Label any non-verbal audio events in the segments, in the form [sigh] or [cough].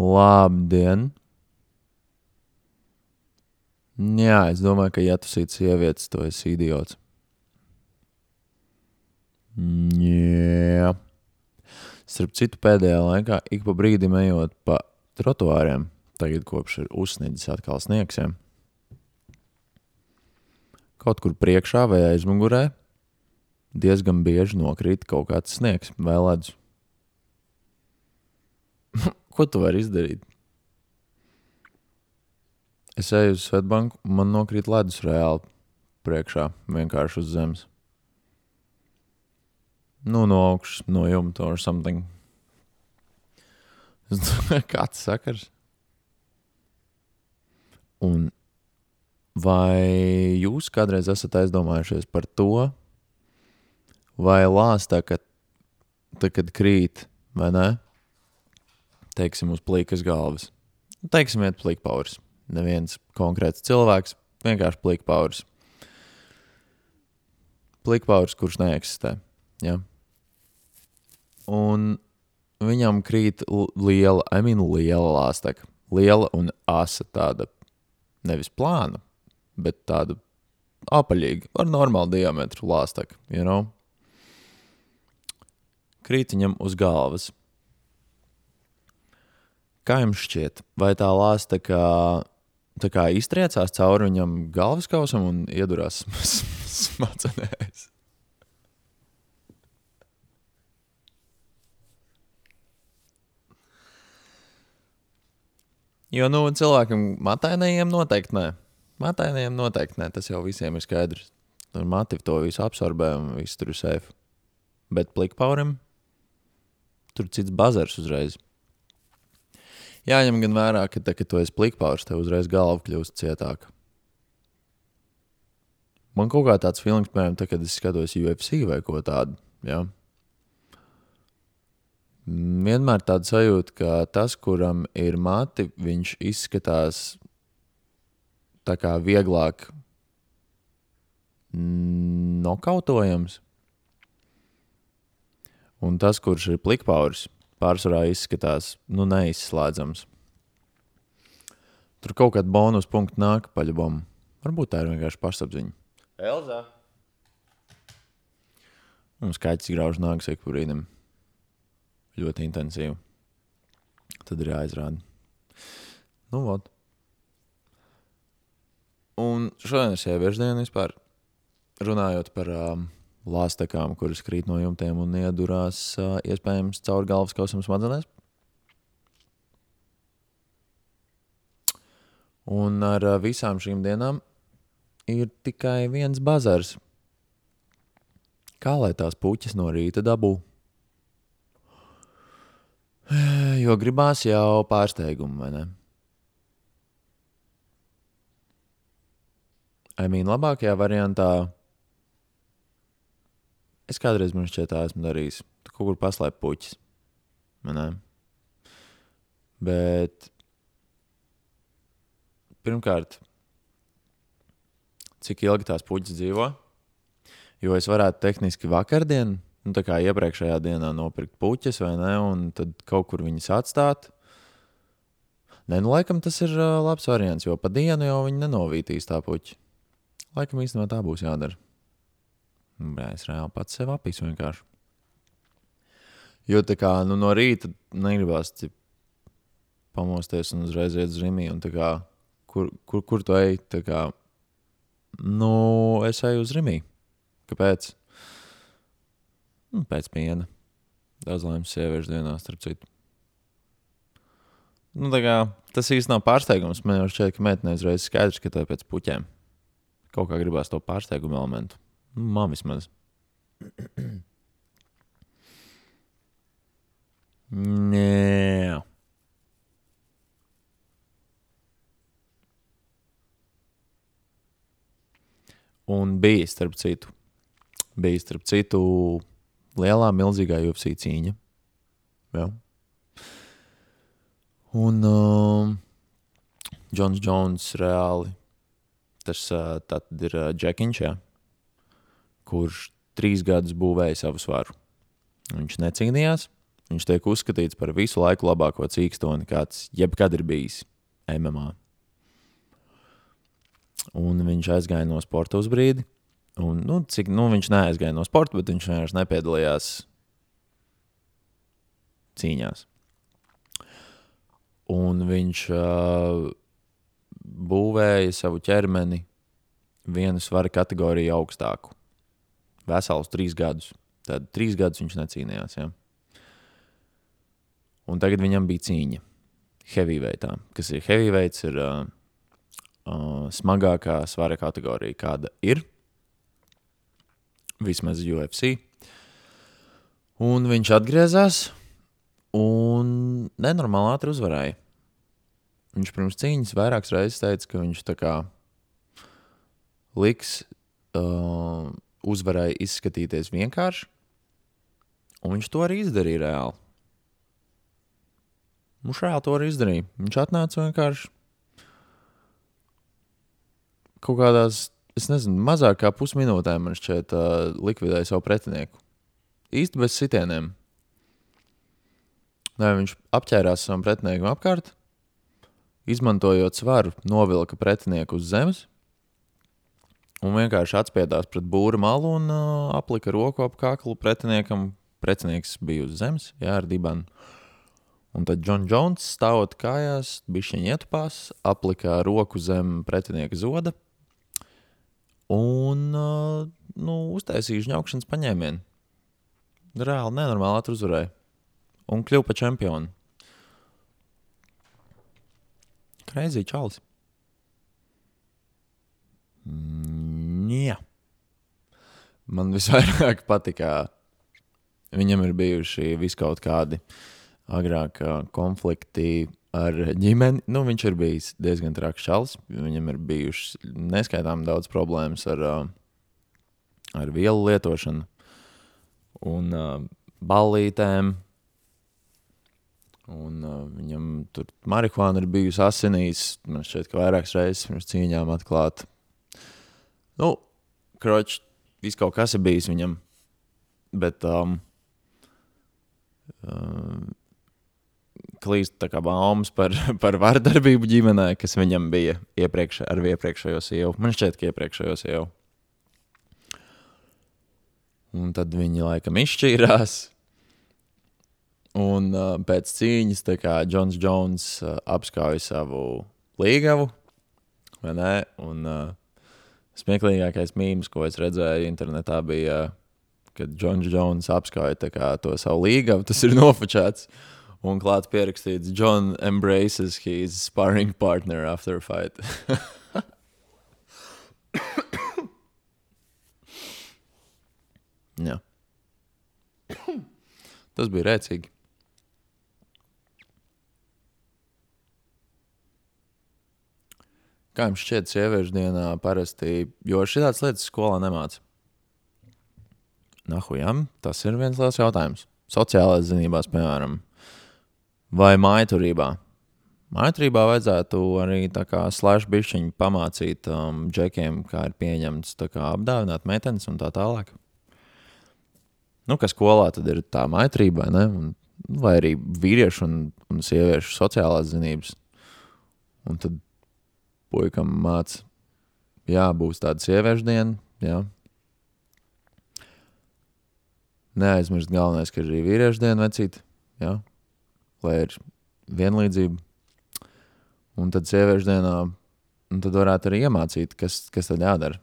Labdien! Jā, es domāju, ka, ja tu esi sievietes, tu esi idiots. Jā. Starp citu, pēdējā laikā, ik pa brīdim ejot pa trotuāriem, tagad kopš ir uzsniedzis atkal sniegsiem, kaut kur priekšā vai aizmugurē diezgan bieži nokrīt kaut kāds sniegs vai ledus. Ko tu vari izdarīt? Es eju uz Svetbanku, man nokrīt ledus reāli priekšā, vienkārši uz zemes. Nu, no augšas, no jumta or something. Es domāju, [laughs] kāds sakars. Un vai jūs kādreiz esat aizdomājušies par to, vai lāstā, kad, tad, kad krīt, vai ne? Teiksim, uz plīkas galvas. Nu, Teiksim, iet plīkpauris. Neviens konkrēts cilvēks, vienkārši plīkpauris. Plīkpauris, kurš neeksistē. Ja? Un viņam krīt liela, mean, liela lāsteka. Liela un asa tāda, nevis plāna, bet tāda apaļīga, ar normālu diametru lāsteka, you know? Krīt viņam uz galvas. Kā jums šķiet, vai tā lāsteka tā kā iztriecās cauri viņam galvaskausam un iedurās [laughs] smadzenēs? Jo, nu, cilvēkam matainajiem noteikti nē. Matainajiem noteikti nē, tas jau visiem ir skaidrs. Tur mati to visu absorbē un viss tur ir safe. Bet plikpaurim tur cits bazars uzreiz. Jāņem gan vērā, ka, tā, kad tu esi plikpauris, tev uzreiz galva kļūst cietāka. Man kaut kā tāds filmas, piemēram, tā, kad es skatos UFC vai ko tādu. Ja? Vienmēr tāda sajūta, ka tas, kuram ir mati, viņš izskatās tā kā vieglāk nokautojams. Un tas, kurš ir plikpauris, pārsvarā izskatās nu, neizslēdzams. Tur kaut kāda bonus punkta nāk paļabam. Varbūt tā ir vienkārši pašapziņa. Elza! Un skaits grauž nāks ik pa brīdim. Ļoti intensīvi. Tad ir jāizrāda. Nu, vot. Un šodien ir sieviešu diena vispār. Runājot par um, lāstekām, kuras krīt no jumtiem un iedurās uh, iespējams caur galvas kausam smadzenēs. Un ar uh, visām šīm dienām ir tikai viens bazars. Kā lai tās puķis no rīta dabū? [sighs] Jo gribās jau pārsteigumu, vai ne? I mean, labākajā variantā es kādreiz man šķiet, tā esmu darījis. Tu kaut kur paslēp puķis. ne? Bet pirmkārt, cik ilgi tās puķis dzīvo? Jo es varētu tehniski vakardien, nu, tā kā iepriekšējā dienā nopirkt puķis vai ne, un tad kaut kur viņas atstāt. Nē, nu, laikam tas ir uh, labs variants, jo pa dienu jau viņi nenovītīs tā puķi. Laikam īstenībā tā būs jādara. Jā, es reāli pats sev apīsu vienkārši. Jo tā kā nu, no rīta negribas cip, pamosties un uzreiz iet uz rīmi. kur, kur, kur tu ej? Kā, nu, es eju uz rīmi. Kāpēc? Nu, pēc piena. Daudz laimes sieviešu dienā, starp citu. Nu, kā, tas īstenībā nav pārsteigums. Man jau šķiet, ka meitenei uzreiz skaidrs, ka tā ir pēc puķiem. Kaut kā gribās to pārsteigumu elementu. Man vismaz. Nē. Un bija, starp citu, bija, starp citu, lielā, milzīgā UFC cīņa. Jā. Un um, Džons Jones reāli, tas uh, ir uh, Džekiņš, jā, kurš trīs gadus būvēja savu svaru. Viņš necīnījās, viņš tiek uzskatīts par visu laiku labāko cīkstoni, kāds jebkad ir bijis MMA. Un viņš aizgāja no sporta uz brīdi. Un, nu, cik, nu, viņš neaizgāja no sporta, bet viņš vienkārši nepiedalījās cīņās. Un viņš uh, būvēja savu ķermeni vienu svara kategoriju augstāku. Vesels trīs gadus. Tad trīs gadus viņš necīnījās. Ja? Un tagad viņam bija cīņa heavyweightā. Kas ir heavyweights, ir uh, uh, smagākā svara kategorija, kāda ir. Vismaz UFC. Un viņš atgriezās un nenormāli ātri uzvarēja. Viņš pirms cīņas vairākas reizes teica, ka viņš tā kā liks uh, uzvarai izskatīties vienkārši, un viņš to arī izdarīja reāli. Viņš reāli to arī izdarīja. Viņš atnāca vienkārši kaut kādās, es nezinu, mazāk kā pusminūtē man šķiet, uh, likvidēja savu pretinieku. Īsti bez sitieniem. Nē, viņš apķērās savam pretiniekam apkārt, izmantojot svaru, novilka pretinieku uz zemes un vienkārši atspiedās pret būra malu un uh, aplika roku ap kaklu pretiniekam. Pretinieks bija uz zemes, jā, ar dibanu. Un tad Džons Jones stāvot kājās, bija viņa ietupās, aplika roku zem pretinieka zoda un uh, nu, uztaisīja žņaukšanas paņēmienu. Reāli nenormāli uzvarēja un kļuva par čempionu. Kreizī čalis. Jā. Man visvairāk [laughs] patika, viņam ir bijuši viskaut kādi agrāk konflikti ar ģimeni. Nu, viņš ir bijis diezgan traks čalis. Viņam ir bijušas neskaitām daudz problēmas ar, ar vielu lietošanu un ballītēm. Un, uh, viņam tur marihuāna ir bijusi asinīs. Man šķiet, ka vairākas reizes pirms cīņām atklāta. Nu, kroķis, viss kaut kas ir bijis viņam. Bet um, um, klīst tā kā baumas par, [laughs] par vardarbību ģimenē, kas viņam bija iepriekš, ar iepriekšējo sievu. Man šķiet, ka iepriekšējo sievu. Un tad viņi laikam izšķīrās. Un uh, pēc cīņas Džons Jones uh, apskauja savu līgavu. Un uh, smieklīgākais mīmīms, ko es redzēju internetā, bija, kad Džons Jones apskauja to savu līgavu. Tas ir [laughs] nofočēts. Un klāts pierakstīts, John embraces his sparring partner after a fight. [laughs] Jā. [coughs] Tas bija rēcīgi. Kā jums šķiet, sieviešu dienā parasti, jo šādas lietas skolā nemācās? Nahujam, tas ir viens liels jautājums. Sociālajās zinībās, piemēram, vai mājturībā. Mājturībā vajadzētu arī slēdz bišķiņu pamācīt um, džekiem, kā ir pieņemts kā, apdāvināt meitenes un tā tālāk. Nu, kas skolā tad ir tā maitrība, vai, vai arī vīriešu un, un sieviešu sociālās zinības. Un tad puikam mācīt, jā, būs tāda sieviešu diena. Jā. Neaizmirst galvenais, ka ir arī vīriešu diena vecīt, jā, lai ir vienlīdzība. Un tad sieviešu dienā, tad varētu arī iemācīt, kas, kas tad jādara.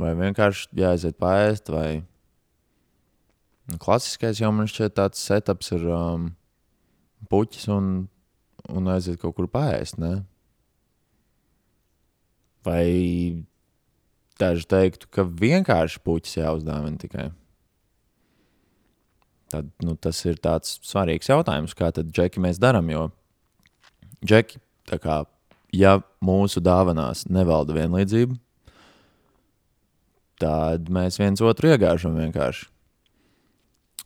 Vai vienkārši jāaiziet pāriest, vai klasiskais jau man šķiet tāds setups ir um, puķis un, un aiziet kaut kur pāriest, ne? Vai daži teiktu, ka vienkārši puķis jāuzdāvina tikai? Tad, nu, tas ir tāds svarīgs jautājums, kā tad džeki mēs darām. Jo džeki, kā, ja mūsu dāvanās nevalda vienlīdzība, tad mēs viens otru iegāžam vienkārši.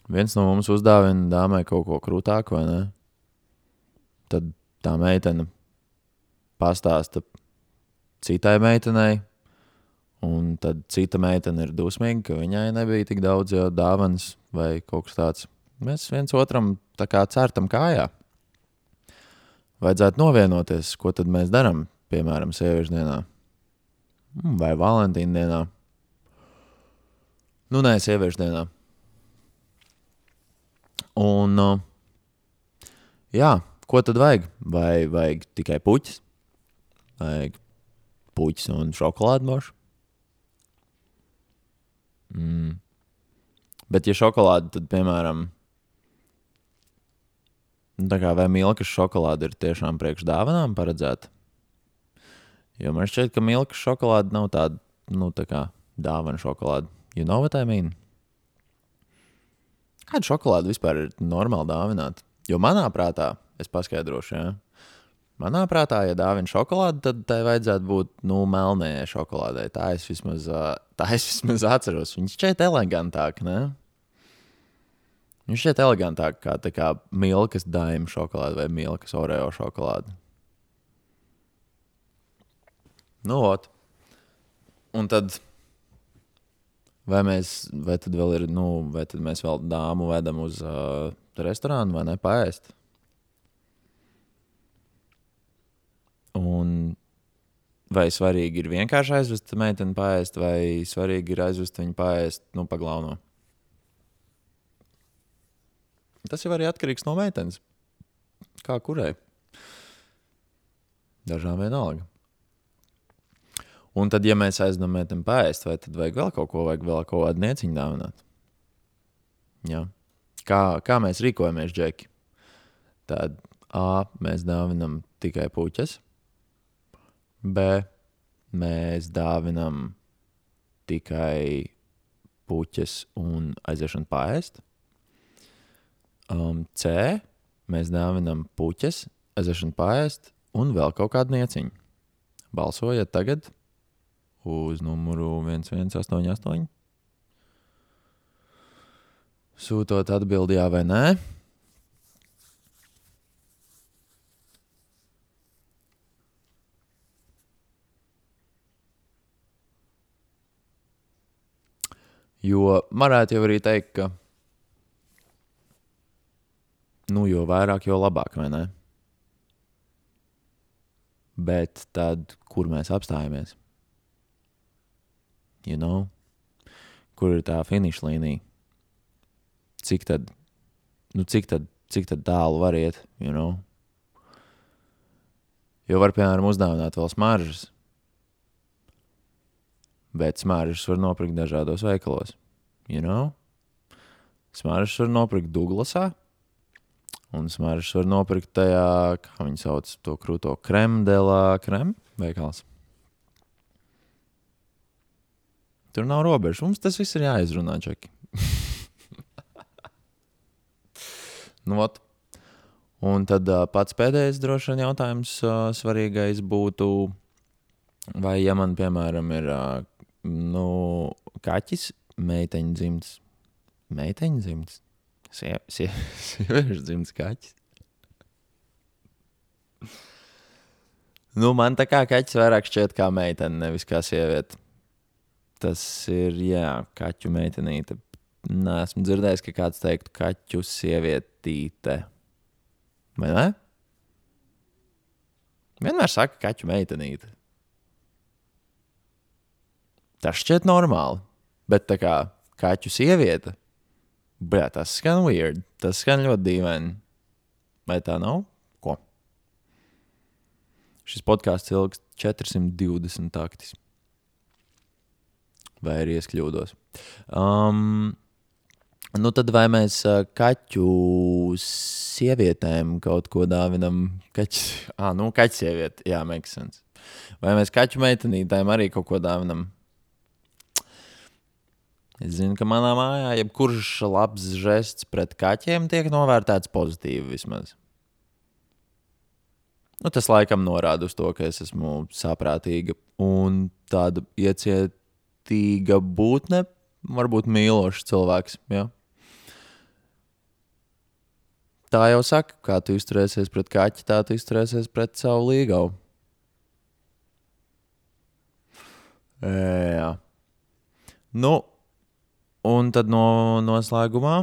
Viens no mums uzdāvina dāmai kaut ko krūtāku, vai ne? Tad tā meitene pastāsta citai meitenei. Un tad cita meitene ir dusmīga, ka viņai nebija tik daudz dāvanas vai kaut kas tāds. Mēs viens otram tā kā cērtam kājā. Vajadzētu novienoties, ko tad mēs darām, piemēram, sieviešu dienā Mm, vai Valentīna dienā. Nu, nē, sieviešu dienā. Un, uh, jā, ko tad vajag? Vai vajag tikai puķis? Vajag puķis un šokolādi mošu? Mm. Bet, ja šokolāde, tad, piemēram, nu, tā kā vai milkas šokolāde ir tiešām priekš dāvanām paredzēta? Jo man šķiet, ka milkas šokolāde nav tāda, nu, tā kā dāvana šokolāde. You know what I mean? Kāda šokolāde vispār ir normāli dāvināta? Jo manā prātā, es paskaidrošu, ja? Manā prātā, ja dāvina šokolādi, tad tai vajadzētu būt nu, melnējai šokolādei. Tā es vismaz, tā es vismaz atceros. Viņš šķiet elegantāk, ne? Viņš šķiet elegantāk kā, kā milkas daima šokolāde vai milkas oreo šokolāde. Nu, ot. Un tad, vai mēs, vai tad vēl ir, nu, vai tad mēs vēl dāmu vedam uz uh, restorānu vai ne paēst? Un vai svarīgi ir vienkārši aizvest meiteni paēst, vai svarīgi ir aizvest viņu paēst, nu, pa galveno? Tas jau arī atkarīgs no meitenes. Kā kurai? Dažām vienalga. Un tad, ja mēs aizdodam meiteni pāriest, vai tad vajag vēl kaut ko, vajag vēl kaut kādu nieciņu dāvināt? Jā. Kā, kā mēs rīkojamies, Džeki? Tad A. Mēs dāvinam tikai puķes. B. Mēs dāvinam tikai puķes un aiziešanu pāriest. Um, C. Mēs dāvinam puķes, aiziešanu pāriest un vēl kaut kādu nieciņu. Balsojiet tagad! uz numuru 1188. Sūtot atbildi jā vai nē. Jo varētu jau arī teikt, ka nu, jo vairāk, jo labāk, vai ne? Bet tad, kur mēs apstājamies? you know? kur ir tā finiša līnija. Cik tad, nu, cik tad, cik tad tālu var iet, you know? Jo var, piemēram, uzdāvināt vēl smaržas. Bet smaržas var nopirkt dažādos veikalos. You know? Smaržas var nopirkt Douglasā. Un smaržas var nopirkt tajā, kā viņi sauc to krūto kremdelā, krem veikals. Tur nav robežu. Mums tas viss ir jāizrunā, Čeki. [laughs] nu, ot. Un tad uh, pats pēdējais droši vien jautājums uh, svarīgais būtu, vai ja man, piemēram, ir uh, nu, kaķis, meiteņa dzimts, meiteņa dzimts, sie, sie, [laughs] sieviešu dzimts kaķis. nu, man tā kā kaķis vairāk šķiet kā meitene, nevis kā sieviete. Tas ir, jā, kaķu meitenīte. Nē, esmu dzirdējis, ka kāds teiktu, kaķu sievietīte. Vai ne? Vienmēr saka, kaķu meitenīte. Tas šķiet normāli. Bet tā kā kaķu sieviete, bet tas skan weird. Tas skan ļoti dīvaini. Vai tā nav? Ko? Šis podkāsts ilgst 420 taktis vai arī es kļūdos. Um, nu tad vai mēs kaķu sievietēm kaut ko dāvinam? Kaķis, [laughs] ah, nu, kaķis sieviete, jā, makes sense. Vai mēs kaķu meitenītēm arī kaut ko dāvinam? Es zinu, ka manā mājā jebkurš labs žests pret kaķiem tiek novērtēts pozitīvi vismaz. Nu, tas laikam norāda uz to, ka es esmu saprātīga un tāda ieciet, jūtīga būtne, varbūt mīlošs cilvēks. Ja? Tā jau saka, kā tu izturēsies pret kaķi, tā tu izturēsies pret savu līgavu. Jā. Nu, un tad no noslēgumā